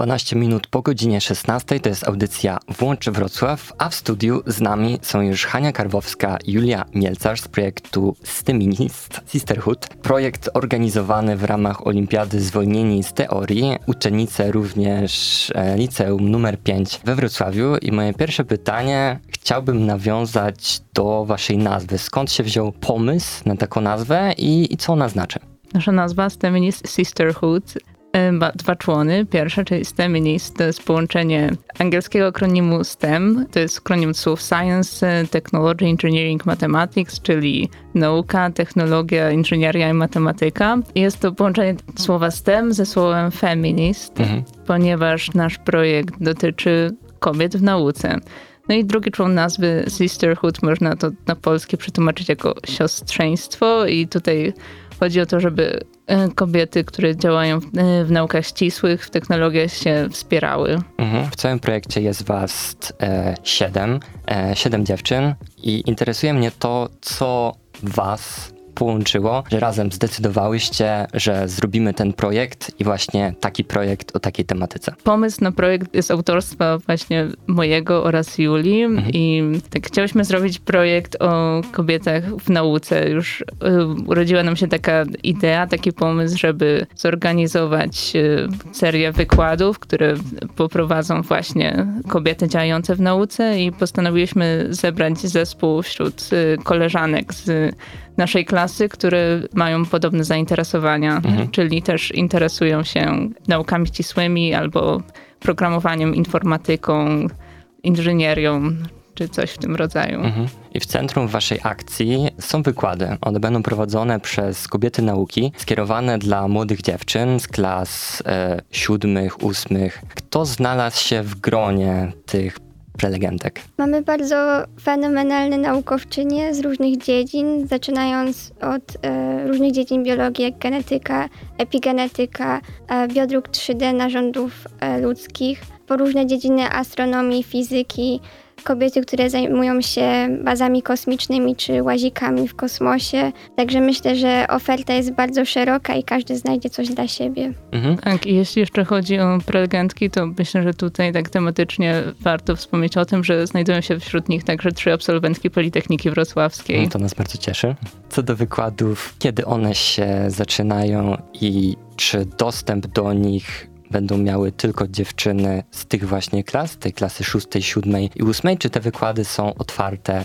12 minut po godzinie 16 to jest audycja Włącz Wrocław, a w studiu z nami są już Hania Karwowska Julia Mielcarz z projektu STEMINIST Sisterhood. Projekt organizowany w ramach Olimpiady Zwolnieni z Teorii. Uczennice również e, liceum numer 5 we Wrocławiu. I moje pierwsze pytanie chciałbym nawiązać do waszej nazwy. Skąd się wziął pomysł na taką nazwę i, i co ona znaczy? Nasza nazwa STEMINIST Sisterhood dwa człony. Pierwsza, czyli STEMINIST, to jest połączenie angielskiego akronimu STEM, to jest akronim słów Science, Technology, Engineering, Mathematics, czyli nauka, technologia, inżynieria i matematyka. Jest to połączenie słowa STEM ze słowem feminist, mhm. ponieważ nasz projekt dotyczy kobiet w nauce. No i drugi człon nazwy Sisterhood można to na polskie przetłumaczyć jako siostrzeństwo i tutaj chodzi o to, żeby e, kobiety, które działają w, e, w naukach ścisłych, w technologiach się wspierały. Mhm. W całym projekcie jest was e, siedem, siedem dziewczyn i interesuje mnie to, co was połączyło, że razem zdecydowałyście, że zrobimy ten projekt i właśnie taki projekt o takiej tematyce? Pomysł na projekt jest autorstwa właśnie mojego oraz Julii mhm. i tak chciałyśmy zrobić projekt o kobietach w nauce. Już y, urodziła nam się taka idea, taki pomysł, żeby zorganizować y, serię wykładów, które poprowadzą właśnie kobiety działające w nauce i postanowiliśmy zebrać zespół wśród y, koleżanek z naszej klasy, które mają podobne zainteresowania, mhm. czyli też interesują się naukami ścisłymi albo programowaniem, informatyką, inżynierią czy coś w tym rodzaju. Mhm. I w centrum waszej akcji są wykłady. One będą prowadzone przez kobiety nauki, skierowane dla młodych dziewczyn z klas e, siódmych, ósmych. Kto znalazł się w gronie tych prelegentek. Mamy bardzo fenomenalne naukowczynie z różnych dziedzin, zaczynając od e, różnych dziedzin biologii, jak genetyka, epigenetyka, e, biodruk 3D narządów e, ludzkich, po różne dziedziny astronomii, fizyki, kobiety, które zajmują się bazami kosmicznymi czy łazikami w kosmosie. Także myślę, że oferta jest bardzo szeroka i każdy znajdzie coś dla siebie. Mhm. Tak, i jeśli jeszcze chodzi o prelegentki, to myślę, że tutaj tak tematycznie warto wspomnieć o tym, że znajdują się wśród nich także trzy absolwentki Politechniki Wrocławskiej. No to nas bardzo cieszy. Co do wykładów, kiedy one się zaczynają i czy dostęp do nich będą miały tylko dziewczyny z tych właśnie klas, tej klasy szóstej, siódmej i ósmej, czy te wykłady są otwarte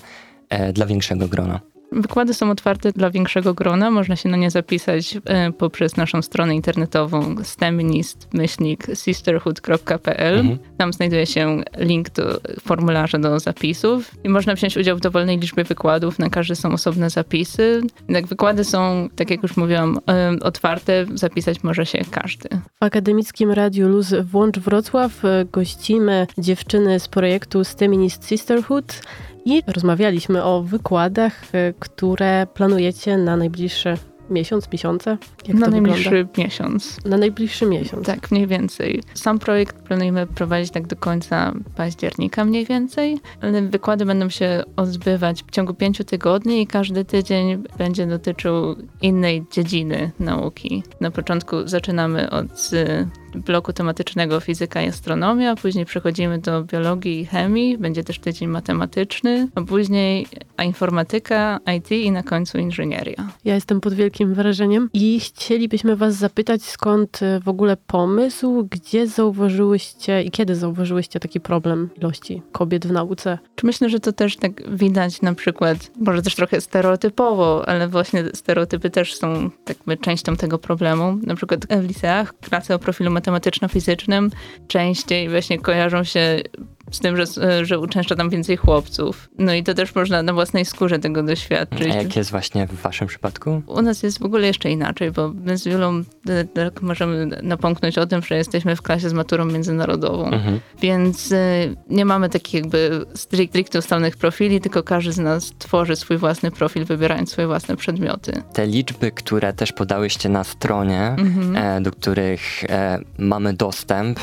e, dla większego grona? Wykłady są otwarte dla większego grona. Można się na nie zapisać e, poprzez naszą stronę internetową stemnist-sisterhood.pl. Mhm. Tam znajduje się link do formularza do zapisów i można wziąć udział w dowolnej liczbie wykładów. Na każdy są osobne zapisy. Jak wykłady są, tak jak już mówiłam, e, otwarte, zapisać może się każdy. W Akademickim Radiu Luz Włącz Wrocław e, gościmy dziewczyny z projektu Steminist Sisterhood i rozmawialiśmy o wykładach, e, które planujecie na najbliższe miesiąc, miesiące? Jak na najbliższy wygląda? miesiąc. Na najbliższy miesiąc. Tak, mniej więcej. Sam projekt planujemy prowadzić tak do końca października mniej więcej, wykłady będą się odbywać w ciągu pięciu tygodni i każdy tydzień będzie dotyczył innej dziedziny nauki. Na początku zaczynamy od bloku tematycznego fizyka i astronomia, później przechodzimy do biologii i chemii, będzie też tydzień matematyczny, a później informatyka, IT i na końcu inżynieria. Ja jestem pod wielkim wrażeniem i chcielibyśmy was zapytać, skąd e, w ogóle pomysł, gdzie zauważyłyście i kiedy zauważyłyście taki problem ilości kobiet w nauce? Czy myślę, że to też tak widać na przykład, może też trochę stereotypowo, ale właśnie stereotypy też są jakby częścią tego problemu. Na przykład w liceach klasy o profilu matematyczno-fizycznym częściej właśnie kojarzą się z tym, że, że uczęszcza tam więcej chłopców. No i to też można na własnej skórze tego doświadczyć. A jak jest właśnie w waszym przypadku? U nas jest w ogóle jeszcze inaczej, bo my z Julą e, tak możemy napomknąć o tym, że jesteśmy w klasie z maturą międzynarodową. Mhm. Więc e, nie mamy takich jakby stricte ustalonych profili, tylko każdy z nas tworzy swój własny profil, wybierając swoje własne przedmioty. Te liczby, które też podałyście na stronie, mhm. do których mamy dostęp,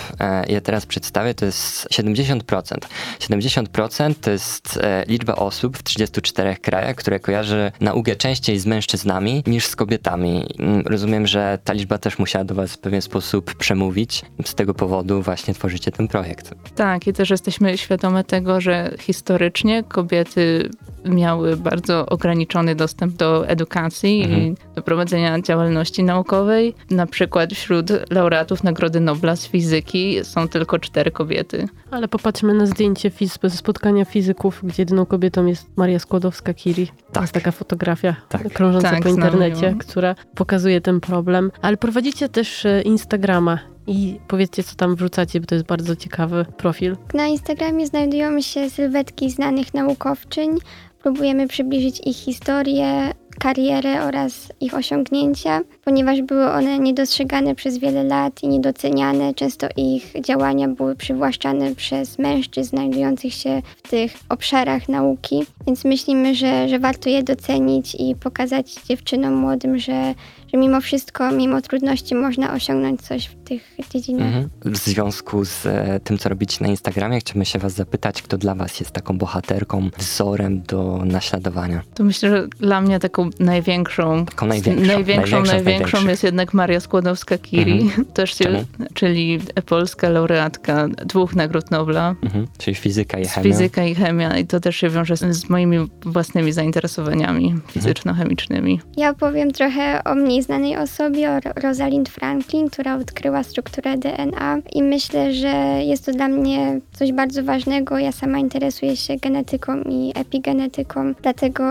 ja teraz przedstawię, to jest 70% 70%. 70% to jest e, liczba osób w 34 krajach, które kojarzy naukę częściej z mężczyznami niż z kobietami. Mm, Rozumiem, że ta liczba też musiała do was w pewien sposób przemówić. Z tego powodu właśnie tworzycie ten projekt. Tak, i też jesteśmy świadome tego, że historycznie kobiety miały bardzo ograniczony dostęp do edukacji Mhm. i do prowadzenia działalności naukowej. Na przykład wśród laureatów Nagrody Nobla z fizyki są tylko cztery kobiety. Ale popatrzmy na zdjęcie fiz- ze spotkania fizyków, gdzie jedyną kobietą jest Maria Skłodowska-Curie. To Tak. jest taka fotografia Tak. krążąca Tak, po internecie, która pokazuje ten problem. Ale prowadzicie też e, Instagrama i powiedzcie, co tam wrzucacie, bo to jest bardzo ciekawy profil. Na Instagramie znajdują się sylwetki znanych naukowczyń. Próbujemy przybliżyć ich historię, karierę oraz ich osiągnięcia, ponieważ były one niedostrzegane przez wiele lat i niedoceniane. Często ich działania były przywłaszczane przez mężczyzn znajdujących się w tych obszarach nauki, więc myślimy, że, że warto je docenić i pokazać dziewczynom młodym, że, że mimo wszystko, mimo trudności można osiągnąć coś w tych dziedzinach. Mhm. W związku z e, tym, co robicie na Instagramie, chciałbym się was zapytać, kto dla was jest taką bohaterką, wzorem do naśladowania? To myślę, że dla mnie taką największą, Taką największą. największą, największą największą jest jednak Maria Skłodowska-Curie, Mhm. też się, czyli polska laureatka dwóch nagród Nobla. Mhm. Czyli fizyka i chemia. fizyka i chemia i to też się wiąże z, z moimi własnymi zainteresowaniami Mhm. fizyczno-chemicznymi. Ja opowiem trochę o mniej znanej osobie, o Ro- Rosalind Franklin, która odkryła strukturę DNA i myślę, że jest to dla mnie coś bardzo ważnego. Ja sama interesuję się genetyką i epigenetyką, dlatego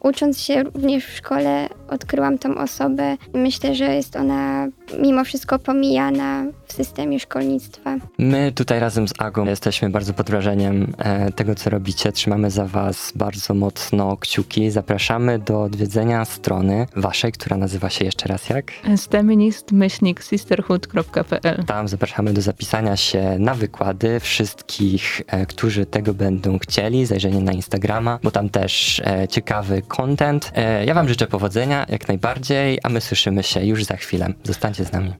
ucząc się również w szkole odkryłam tą osobę i myślę, że jest ona mimo wszystko pomijana w systemie szkolnictwa. My tutaj razem z Agą jesteśmy bardzo pod wrażeniem e, tego, co robicie. Trzymamy za was bardzo mocno kciuki. Zapraszamy do odwiedzenia strony waszej, która nazywa się jeszcze raz jak? Steminist-sisterhood.pl Tam zapraszamy do zapisania się na wykłady wszystkich, e, którzy tego będą chcieli, zajrzenie na Instagrama, bo tam też e, ciekawy content. E, ja wam życzę powodzenia jak najbardziej, a my słyszymy się już za chwilę. Zostańcie z nami.